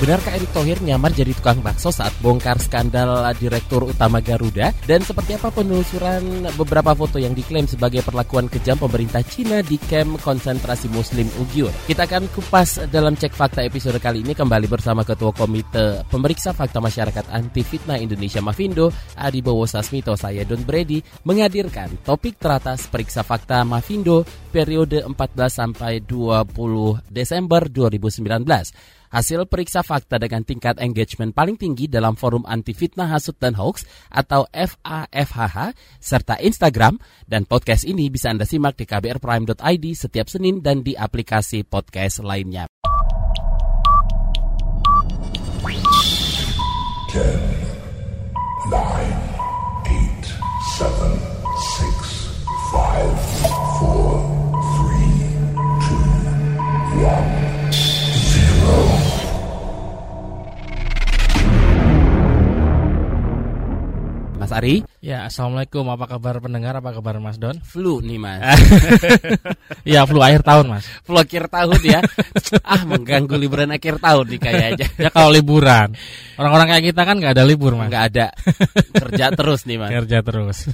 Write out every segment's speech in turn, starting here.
Benarkah Erick Thohir nyamar jadi tukang bakso saat bongkar skandal Direktur Utama Garuda? Dan seperti apa penelusuran beberapa foto yang diklaim sebagai perlakuan kejam pemerintah Cina di kamp konsentrasi Muslim Ugyur? Kita akan kupas dalam cek fakta episode kali ini kembali bersama Ketua Komite Pemeriksa Fakta Masyarakat Anti Fitnah Indonesia Mafindo, Adi Bowo Sasmito, saya Don Brady, menghadirkan topik teratas periksa fakta Mafindo periode 14 sampai 20 Desember 2019. Hasil periksa fakta dengan tingkat engagement paling tinggi dalam forum anti fitnah hasut dan hoax atau FAFHH serta Instagram dan podcast ini bisa Anda simak di kbrprime.id setiap Senin dan di aplikasi podcast lainnya. 10, 9, 8, 7, Ari, Ya, assalamualaikum. Apa kabar pendengar? Apa kabar Mas Don? flu nih Mas. ya, flu akhir tahun Mas. flu akhir tahun ya. ah mengganggu liburan akhir tahun nih kayaknya. Ya kalau liburan, orang-orang kayak kita kan nggak ada libur Mas. Nggak ada kerja terus nih Mas. Kerja terus.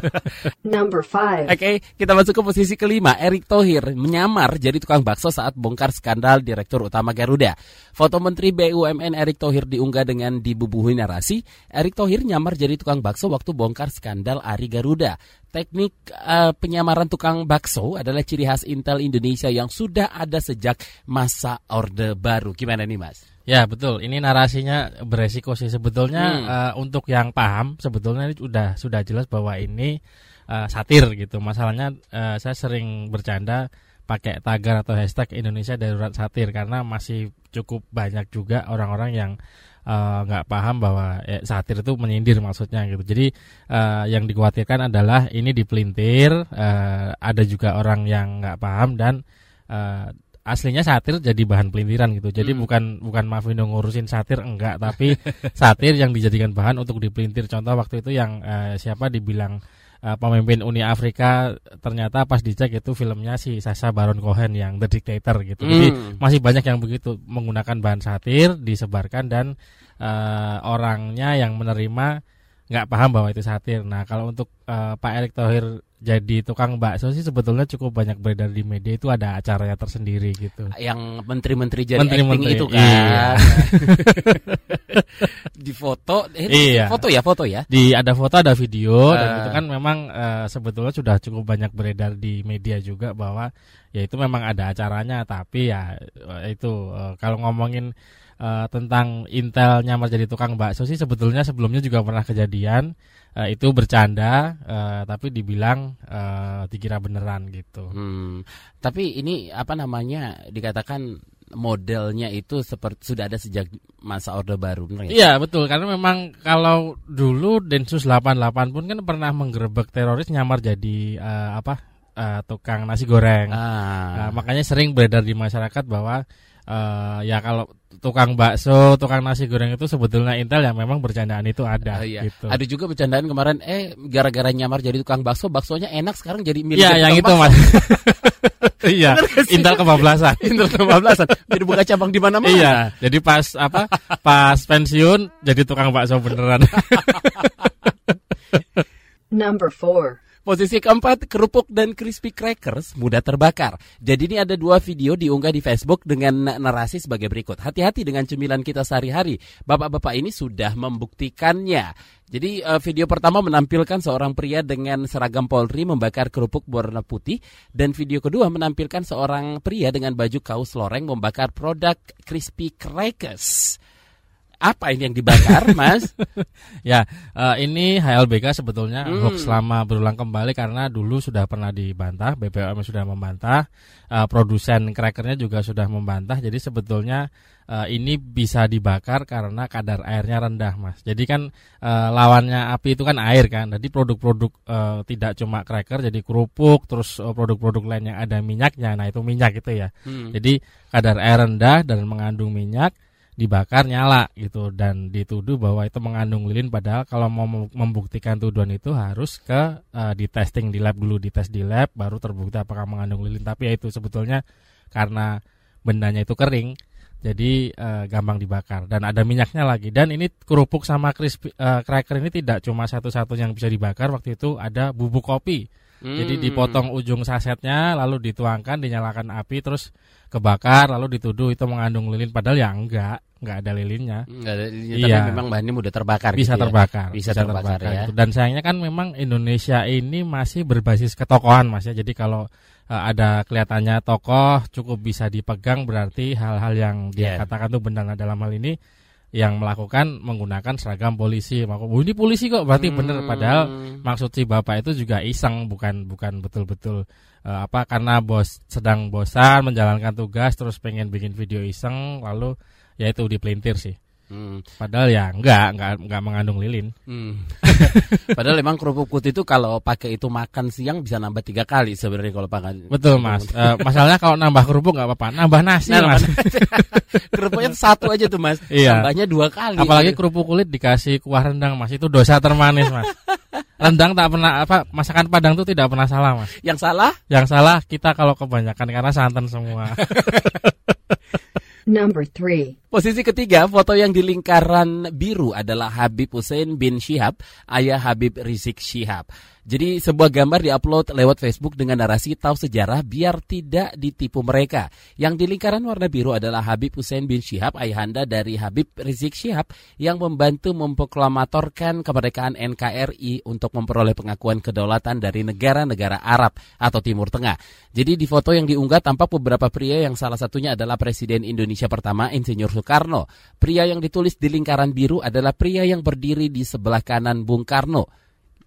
Number 5. Oke, kita masuk ke posisi kelima. Erick Thohir menyamar jadi tukang bakso saat bongkar skandal Direktur Utama Garuda. Foto Menteri BUMN Erick Thohir diunggah dengan dibubuhi narasi. Erick Thohir nyamar jadi tukang bakso waktu bongkar skandal Ari Garuda. Teknik eh, penyamaran tukang bakso adalah ciri khas Intel Indonesia yang sudah ada sejak masa Orde Baru. Gimana nih, Mas? ya, betul. Ini narasinya beresiko sih sebetulnya Hmm. eh, untuk yang paham sebetulnya ini sudah sudah jelas bahwa ini eh, satir gitu. Masalahnya eh, saya sering bercanda pakai tagar atau hashtag Indonesia darurat satir karena masih cukup banyak juga orang-orang yang eh, nggak paham bahwa eh, satir itu menyindir maksudnya gitu. Jadi eh, yang dikhawatirkan adalah ini dipelintir, eh, ada juga orang yang nggak paham dan eh, aslinya satir jadi bahan pelintiran gitu. Jadi Hmm. bukan bukan Mavindo ngurusin satir enggak, tapi satir yang dijadikan bahan untuk dipelintir. Contoh waktu itu yang eh, siapa dibilang eh, pemimpin Uni Afrika ternyata pas dicek itu filmnya si Sasha Baron Cohen yang The Dictator gitu. Jadi Hmm. masih banyak yang begitu menggunakan bahan satir disebarkan dan eh, orangnya yang menerima nggak paham bahwa itu satir. Nah kalau untuk eh, Pak Erick Thohir jadi tukang bakso sih sebetulnya cukup banyak beredar di media itu ada acaranya tersendiri gitu. yang menteri-menteri jadi Menteri-menteri, acting itu kan iya. di foto eh, Iya. foto ya foto ya Di ada foto ada video dan Ah. itu kan memang eh, sebetulnya sudah cukup banyak beredar di media juga bahwa ya itu memang ada acaranya tapi ya eh, itu eh, kalau ngomongin eh, tentang Intel nyamar jadi tukang bakso sih sebetulnya sebelumnya juga pernah kejadian eh, itu bercanda eh, tapi dibilang eh, dikira beneran gitu. Hmm, tapi ini apa namanya dikatakan modelnya itu seperti sudah ada sejak masa Orde Baru, benar ya? Iya betul karena memang kalau dulu Densus 88 pun kan pernah menggerebek teroris nyamar jadi eh, apa eh, tukang nasi goreng. Ah, makanya sering beredar di masyarakat bahwa eh, ya kalau tukang bakso, tukang nasi goreng itu sebetulnya intel yang memang bercandaan itu ada. Ah, iya. gitu. Ada juga bercandaan kemarin, eh gara-gara nyamar jadi tukang bakso, baksonya enak sekarang jadi milik Iya yang itu mas. Iya, intel kebablasan. Intel kebablasan. jadi buka cabang di mana-mana. Iya, jadi pas apa? Pas pensiun jadi tukang bakso beneran. Number 4. Posisi keempat, kerupuk dan crispy crackers mudah terbakar. Jadi ini ada dua video diunggah di Facebook dengan narasi sebagai berikut. Hati-hati dengan cemilan kita sehari-hari. Bapak-bapak ini sudah membuktikannya. Jadi eh, video pertama menampilkan seorang pria dengan seragam Polri membakar kerupuk berwarna putih dan video kedua menampilkan seorang pria dengan baju kaos loreng membakar produk crispy crackers. Apa ini yang dibakar, Mas? Ya, eh, ini HLBK sebetulnya Hmm. hoax lama berulang kembali karena dulu sudah pernah dibantah, BPOM sudah membantah, eh, produsen crackernya juga sudah membantah. Jadi sebetulnya eh, ini bisa dibakar karena kadar airnya rendah, Mas. Jadi kan eh, lawannya api itu kan air kan. Jadi produk-produk eh, tidak cuma cracker, jadi kerupuk, terus produk-produk lain yang ada minyaknya. Nah itu minyak itu ya. Hmm. Jadi kadar air rendah dan mengandung minyak dibakar nyala gitu dan dituduh bahwa itu mengandung lilin padahal kalau mau mem- membuktikan tuduhan itu harus ke eh, di testing di lab dulu dites di lab baru terbukti apakah mengandung lilin. Tapi ya itu sebetulnya karena bendanya itu kering jadi eh, gampang dibakar. Dan ada minyaknya lagi. Dan ini kerupuk sama crispy eh, cracker ini tidak cuma satu-satu yang bisa dibakar. Waktu itu ada bubuk kopi jadi Hmm. dipotong ujung sasetnya lalu dituangkan dinyalakan api terus kebakar lalu dituduh itu mengandung lilin padahal ya enggak enggak ada lilinnya Nggak ada lilin, Iya. tapi memang bahannya mudah terbakar bisa gitu ya. terbakar Bisa terbakar, ya. gitu. dan sayangnya kan memang Indonesia ini masih berbasis ketokohan mas ya jadi kalau eh, ada kelihatannya tokoh cukup bisa dipegang berarti hal-hal yang dia Iya. katakan itu benar dalam hal ini yang melakukan menggunakan seragam polisi. Maka oh, ini polisi kok. Berarti benar padahal Hmm. maksud si bapak itu juga iseng bukan bukan betul-betul eh, apa karena bos sedang bosan menjalankan tugas terus pengen bikin video iseng lalu ya itu dipelintir sih Hmm. padahal ya enggak enggak enggak mengandung lilin Hmm. Padahal emang kerupuk putih itu kalau pakai itu makan siang bisa nambah tiga kali sebenarnya kalau pakai. betul mas Eh, masalahnya kalau nambah kerupuk nggak apa-apa nambah nasi Nah, mas kerupuknya satu aja tuh mas. Iya. Tambahnya dua kali. apalagi kerupuk kulit dikasih kuah rendang mas itu dosa termanis mas rendang tak pernah apa masakan padang itu tidak pernah salah mas yang salah yang salah kita kalau kebanyakan karena santan semua Number 3. Posisi ketiga, foto yang di lingkaran biru adalah Habib Hussein bin Syihab, ayah Habib Rizik Syihab. Jadi sebuah gambar diupload lewat Facebook dengan narasi tahu sejarah biar tidak ditipu mereka. Yang di lingkaran warna biru adalah Habib Hussein bin Syihab, ayahanda dari Habib Rizik Syihab yang membantu memproklamatorkan kemerdekaan NKRI untuk memperoleh pengakuan kedaulatan dari negara-negara Arab atau Timur Tengah. Jadi di foto yang diunggah tampak beberapa pria yang salah satunya adalah Presiden Indonesia pertama Insinyur Soekarno. Pria yang ditulis di lingkaran biru adalah pria yang berdiri di sebelah kanan Bung Karno.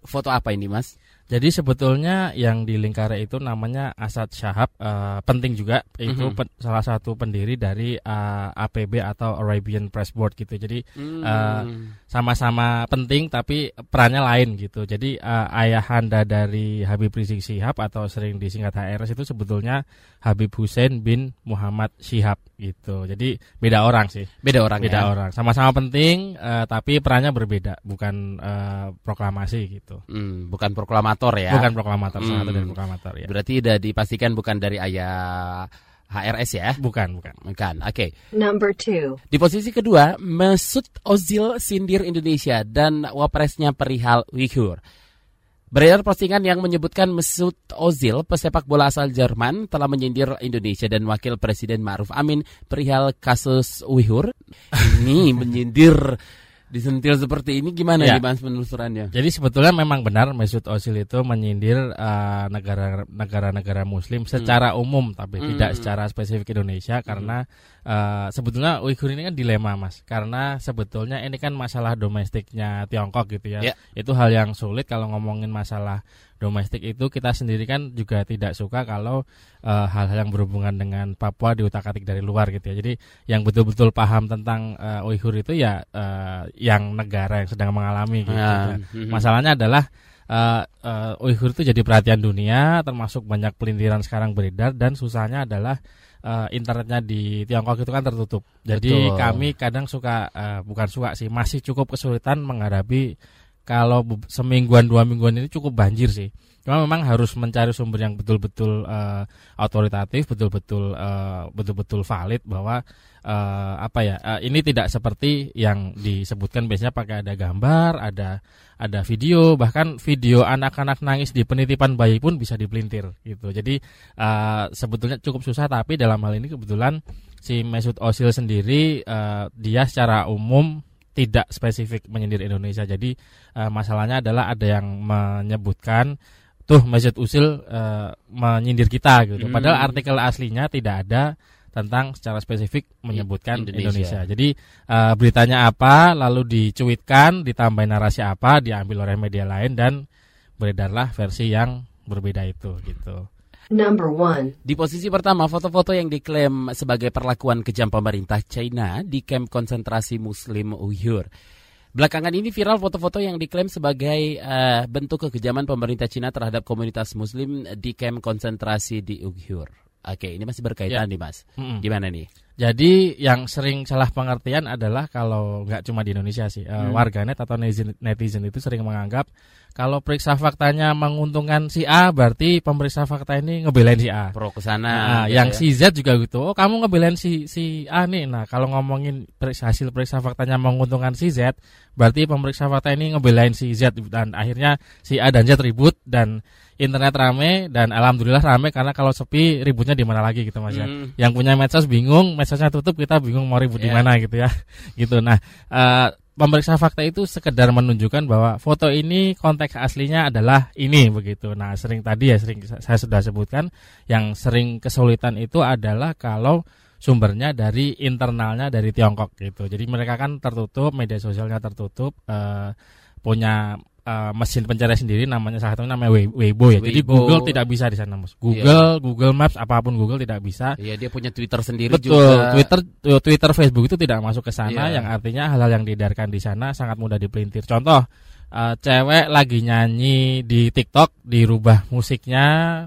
Foto apa ini, Mas? Jadi sebetulnya yang di lingkaran itu namanya Asad Syahab eh, penting juga itu Mhm. pen- salah satu pendiri dari eh, APB atau Arabian Press Board gitu. Jadi Eh, sama-sama penting tapi perannya lain gitu. Jadi eh, ayahanda dari Habib Rizik Syihab atau sering disingkat HRS itu sebetulnya Habib Hussein bin Muhammad Syihab gitu. Jadi beda orang sih. beda orang Beda ya? orang. Sama-sama penting eh, tapi perannya berbeda, bukan eh, proklamasi gitu. Hmm, bukan proklamator ya. Bukan proklamator salah satu Hmm. dari proklamator ya. Berarti udah dipastikan bukan dari ayah HRS ya? Bukan, bukan. Bukan. Oke. Number 2. Di posisi kedua, Mesut Ozil sindir Indonesia dan wapresnya perihal Uyghur. Beredar postingan yang menyebutkan Mesut Ozil, pesepak bola asal Jerman, telah menyindir Indonesia dan Wakil Presiden Ma'ruf Amin perihal kasus Uyghur. Ini menyindir disentil seperti ini gimana Ya. nih Mas penelusurannya? Jadi sebetulnya memang benar Mesut Ozil itu menyindir eh, negara negara-negara Muslim secara umum, tapi Hmm. tidak secara spesifik Indonesia karena eh, sebetulnya Uighur ini kan dilema mas, karena sebetulnya ini kan masalah domestiknya Tiongkok gitu ya. Ya. Itu hal yang sulit kalau ngomongin masalah domestik itu kita sendiri kan juga tidak suka kalau eh, hal-hal yang berhubungan dengan Papua diutak-atik dari luar gitu ya. Jadi yang betul-betul paham tentang eh, Uighur itu ya eh, yang negara yang sedang mengalami gitu. Ya. Nah, Mhm. Masalahnya adalah uh, uh, Uighur itu jadi perhatian dunia, termasuk banyak pelintiran sekarang beredar dan susahnya adalah uh, internetnya di Tiongkok itu kan tertutup. Jadi Betul. kami kadang suka uh, bukan suka sih, masih cukup kesulitan menghadapi kalau semingguan dua mingguan ini cukup banjir sih. Cuma memang harus mencari sumber yang betul-betul uh, otoritatif, betul-betul uh, betul-betul valid bahwa uh, apa ya uh, ini tidak seperti yang disebutkan biasanya pakai ada gambar, ada ada video, bahkan video anak-anak nangis di penitipan bayi pun bisa dipelintir gitu. Jadi uh, sebetulnya cukup susah tapi dalam hal ini kebetulan si Mesut Ozil sendiri uh, dia secara umum tidak spesifik menyindir Indonesia. Jadi uh, masalahnya adalah ada yang menyebutkan tuh Mesut Ozil uh, menyindir kita gitu. Hmm. Padahal artikel aslinya tidak ada tentang secara spesifik menyebutkan Indonesia. Indonesia. Jadi eh, beritanya apa, lalu dicuitkan, ditambahin narasi apa, diambil oleh media lain dan beredarlah versi yang berbeda itu gitu. Number 1. Di posisi pertama, foto-foto yang diklaim sebagai perlakuan kejam pemerintah China di kamp konsentrasi Muslim Uyghur. Belakangan ini viral foto-foto yang diklaim sebagai eh, bentuk kekejaman pemerintah China terhadap komunitas Muslim di kamp konsentrasi di Uyghur. Oke, ini masih berkaitan Ya. nih, Mas. Mm-mm. Gimana nih? Jadi yang sering salah pengertian adalah kalau nggak cuma di Indonesia sih, eh, Hmm. warganet atau netizen, netizen itu sering menganggap kalau periksa faktanya menguntungkan si A, berarti pemeriksa fakta ini ngebelain si A. Pro ke sana. Nah, gitu yang ya. si Z juga gitu. Oh, kamu ngebelain si si A nih. Nah, kalau ngomongin periksa, hasil periksa faktanya menguntungkan si Z, berarti pemeriksa fakta ini ngebelain si Z dan akhirnya si A dan Z ribut dan internet rame dan alhamdulillah rame karena kalau sepi ributnya di mana lagi gitu Mas ya. Hmm. Yang punya medsos bingung, medsosnya tutup, kita bingung mau ribut di Iya. mana gitu ya. gitu. Nah, eh, pemeriksa fakta itu sekedar menunjukkan bahwa foto ini konteks aslinya adalah ini begitu. Nah, sering tadi ya sering saya sudah sebutkan yang sering kesulitan itu adalah kalau sumbernya dari internalnya dari Tiongkok gitu. Jadi mereka kan tertutup, media sosialnya tertutup, eh, punya eh, mesin pencari sendiri namanya salah satunya namanya Wei- Weibo ya. Jadi. Google tidak bisa di sana, Mas. Google, Google Maps apa pun Google tidak bisa. Iya, dia punya Twitter sendiri Betul, juga. Twitter Twitter Facebook itu tidak masuk ke sana Iya. yang artinya hal-hal yang diedarkan di sana sangat mudah dipelintir. Contoh eh, cewek lagi nyanyi di TikTok dirubah musiknya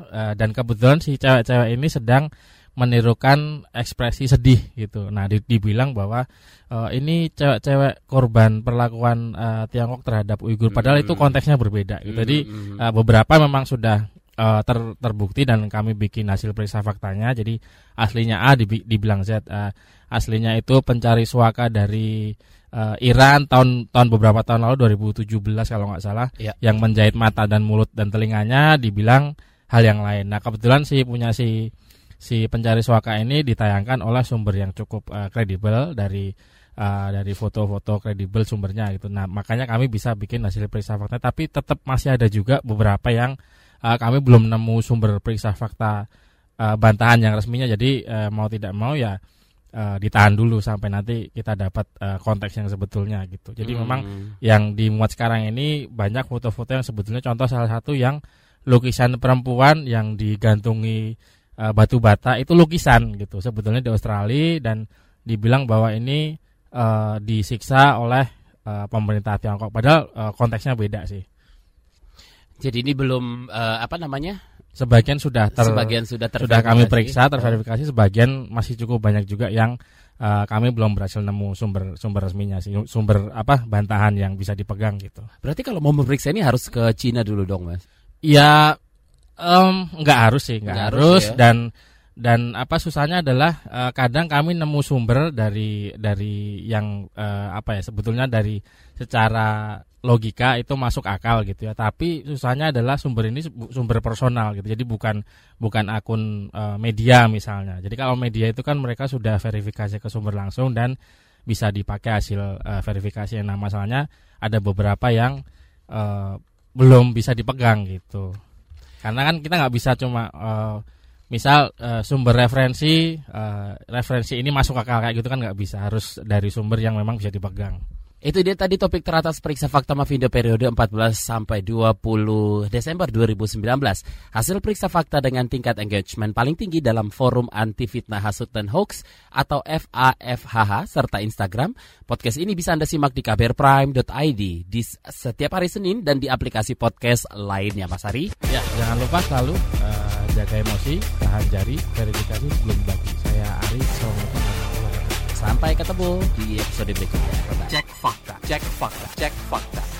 eh, dan kebetulan si cewek-cewek ini sedang menirukan ekspresi sedih gitu. Nah, di- dibilang bahwa eh, ini cewek-cewek korban perlakuan eh, Tiongkok terhadap Uighur padahal itu Hmm. konteksnya berbeda gitu. Jadi. Eh, beberapa memang sudah eh, ter- terbukti dan kami bikin hasil periksa faktanya. Jadi aslinya A dibi- dibilang Z, eh, aslinya itu pencari suaka dari eh, Iran tahun tahun beberapa tahun lalu 2017 kalau nggak salah, Iya. yang menjahit mata dan mulut dan telinganya dibilang hal yang lain. Nah kebetulan si punya si si pencari suaka ini ditayangkan oleh sumber yang cukup eh, kredibel dari eh, dari foto-foto kredibel sumbernya gitu. Nah, makanya kami bisa bikin hasil periksa fakta tapi tetap masih ada juga beberapa yang eh, kami belum nemu sumber periksa fakta eh, bantahan yang resminya. Jadi eh, mau tidak mau ya eh, ditahan dulu sampai nanti kita dapat eh, konteks yang sebetulnya gitu. Jadi Hmm. memang yang dimuat sekarang ini banyak foto-foto yang sebetulnya contoh salah satu yang lukisan perempuan yang digantungi eh, batu bata itu lukisan gitu. Sebetulnya di Australia dan dibilang bahwa ini eh, disiksa oleh eh, pemerintah Tiongkok. Padahal eh, konteksnya beda sih. Jadi ini belum eh, apa namanya? sebagian sudah ter, Sebagian sudah sudah kami periksa terverifikasi. Sebagian masih cukup banyak juga yang eh, kami belum berhasil nemu sumber sumber resminya sih. Sumber apa bantahan yang bisa dipegang gitu. Berarti kalau mau memeriksa ini harus ke Cina dulu dong, Mas. Ya em, nggak harus sih, nggak harus, harus ya. dan dan apa susahnya adalah eh, kadang kami nemu sumber dari dari yang eh, apa ya sebetulnya dari secara logika itu masuk akal gitu ya. Tapi susahnya adalah sumber ini sumber personal gitu. Jadi bukan bukan akun eh, media misalnya. Jadi kalau media itu kan mereka sudah verifikasi ke sumber langsung dan bisa dipakai hasil eh, verifikasi. Nah masalahnya ada beberapa yang eh, belum bisa dipegang gitu. Karena kan kita nggak bisa cuma eh, misal eh, sumber referensi eh, referensi ini masuk akal kayak gitu kan nggak bisa harus dari sumber yang memang bisa dipegang. Itu dia tadi topik teratas periksa fakta Mavindo periode 14 sampai 20 Desember 2019. Hasil periksa fakta dengan tingkat engagement paling tinggi dalam forum anti fitnah hasut dan hoax atau FAFHH serta Instagram. Podcast ini bisa Anda simak di kbrprime.id di setiap hari Senin dan di aplikasi podcast lainnya Mas Ari. Ya jangan lupa selalu eh, jaga emosi, tahan jari, verifikasi sebelum bagi. Saya Ari, wabarakatuh. Sampai ketemu di episode berikutnya. Cek fakta, cek fakta, cek fakta.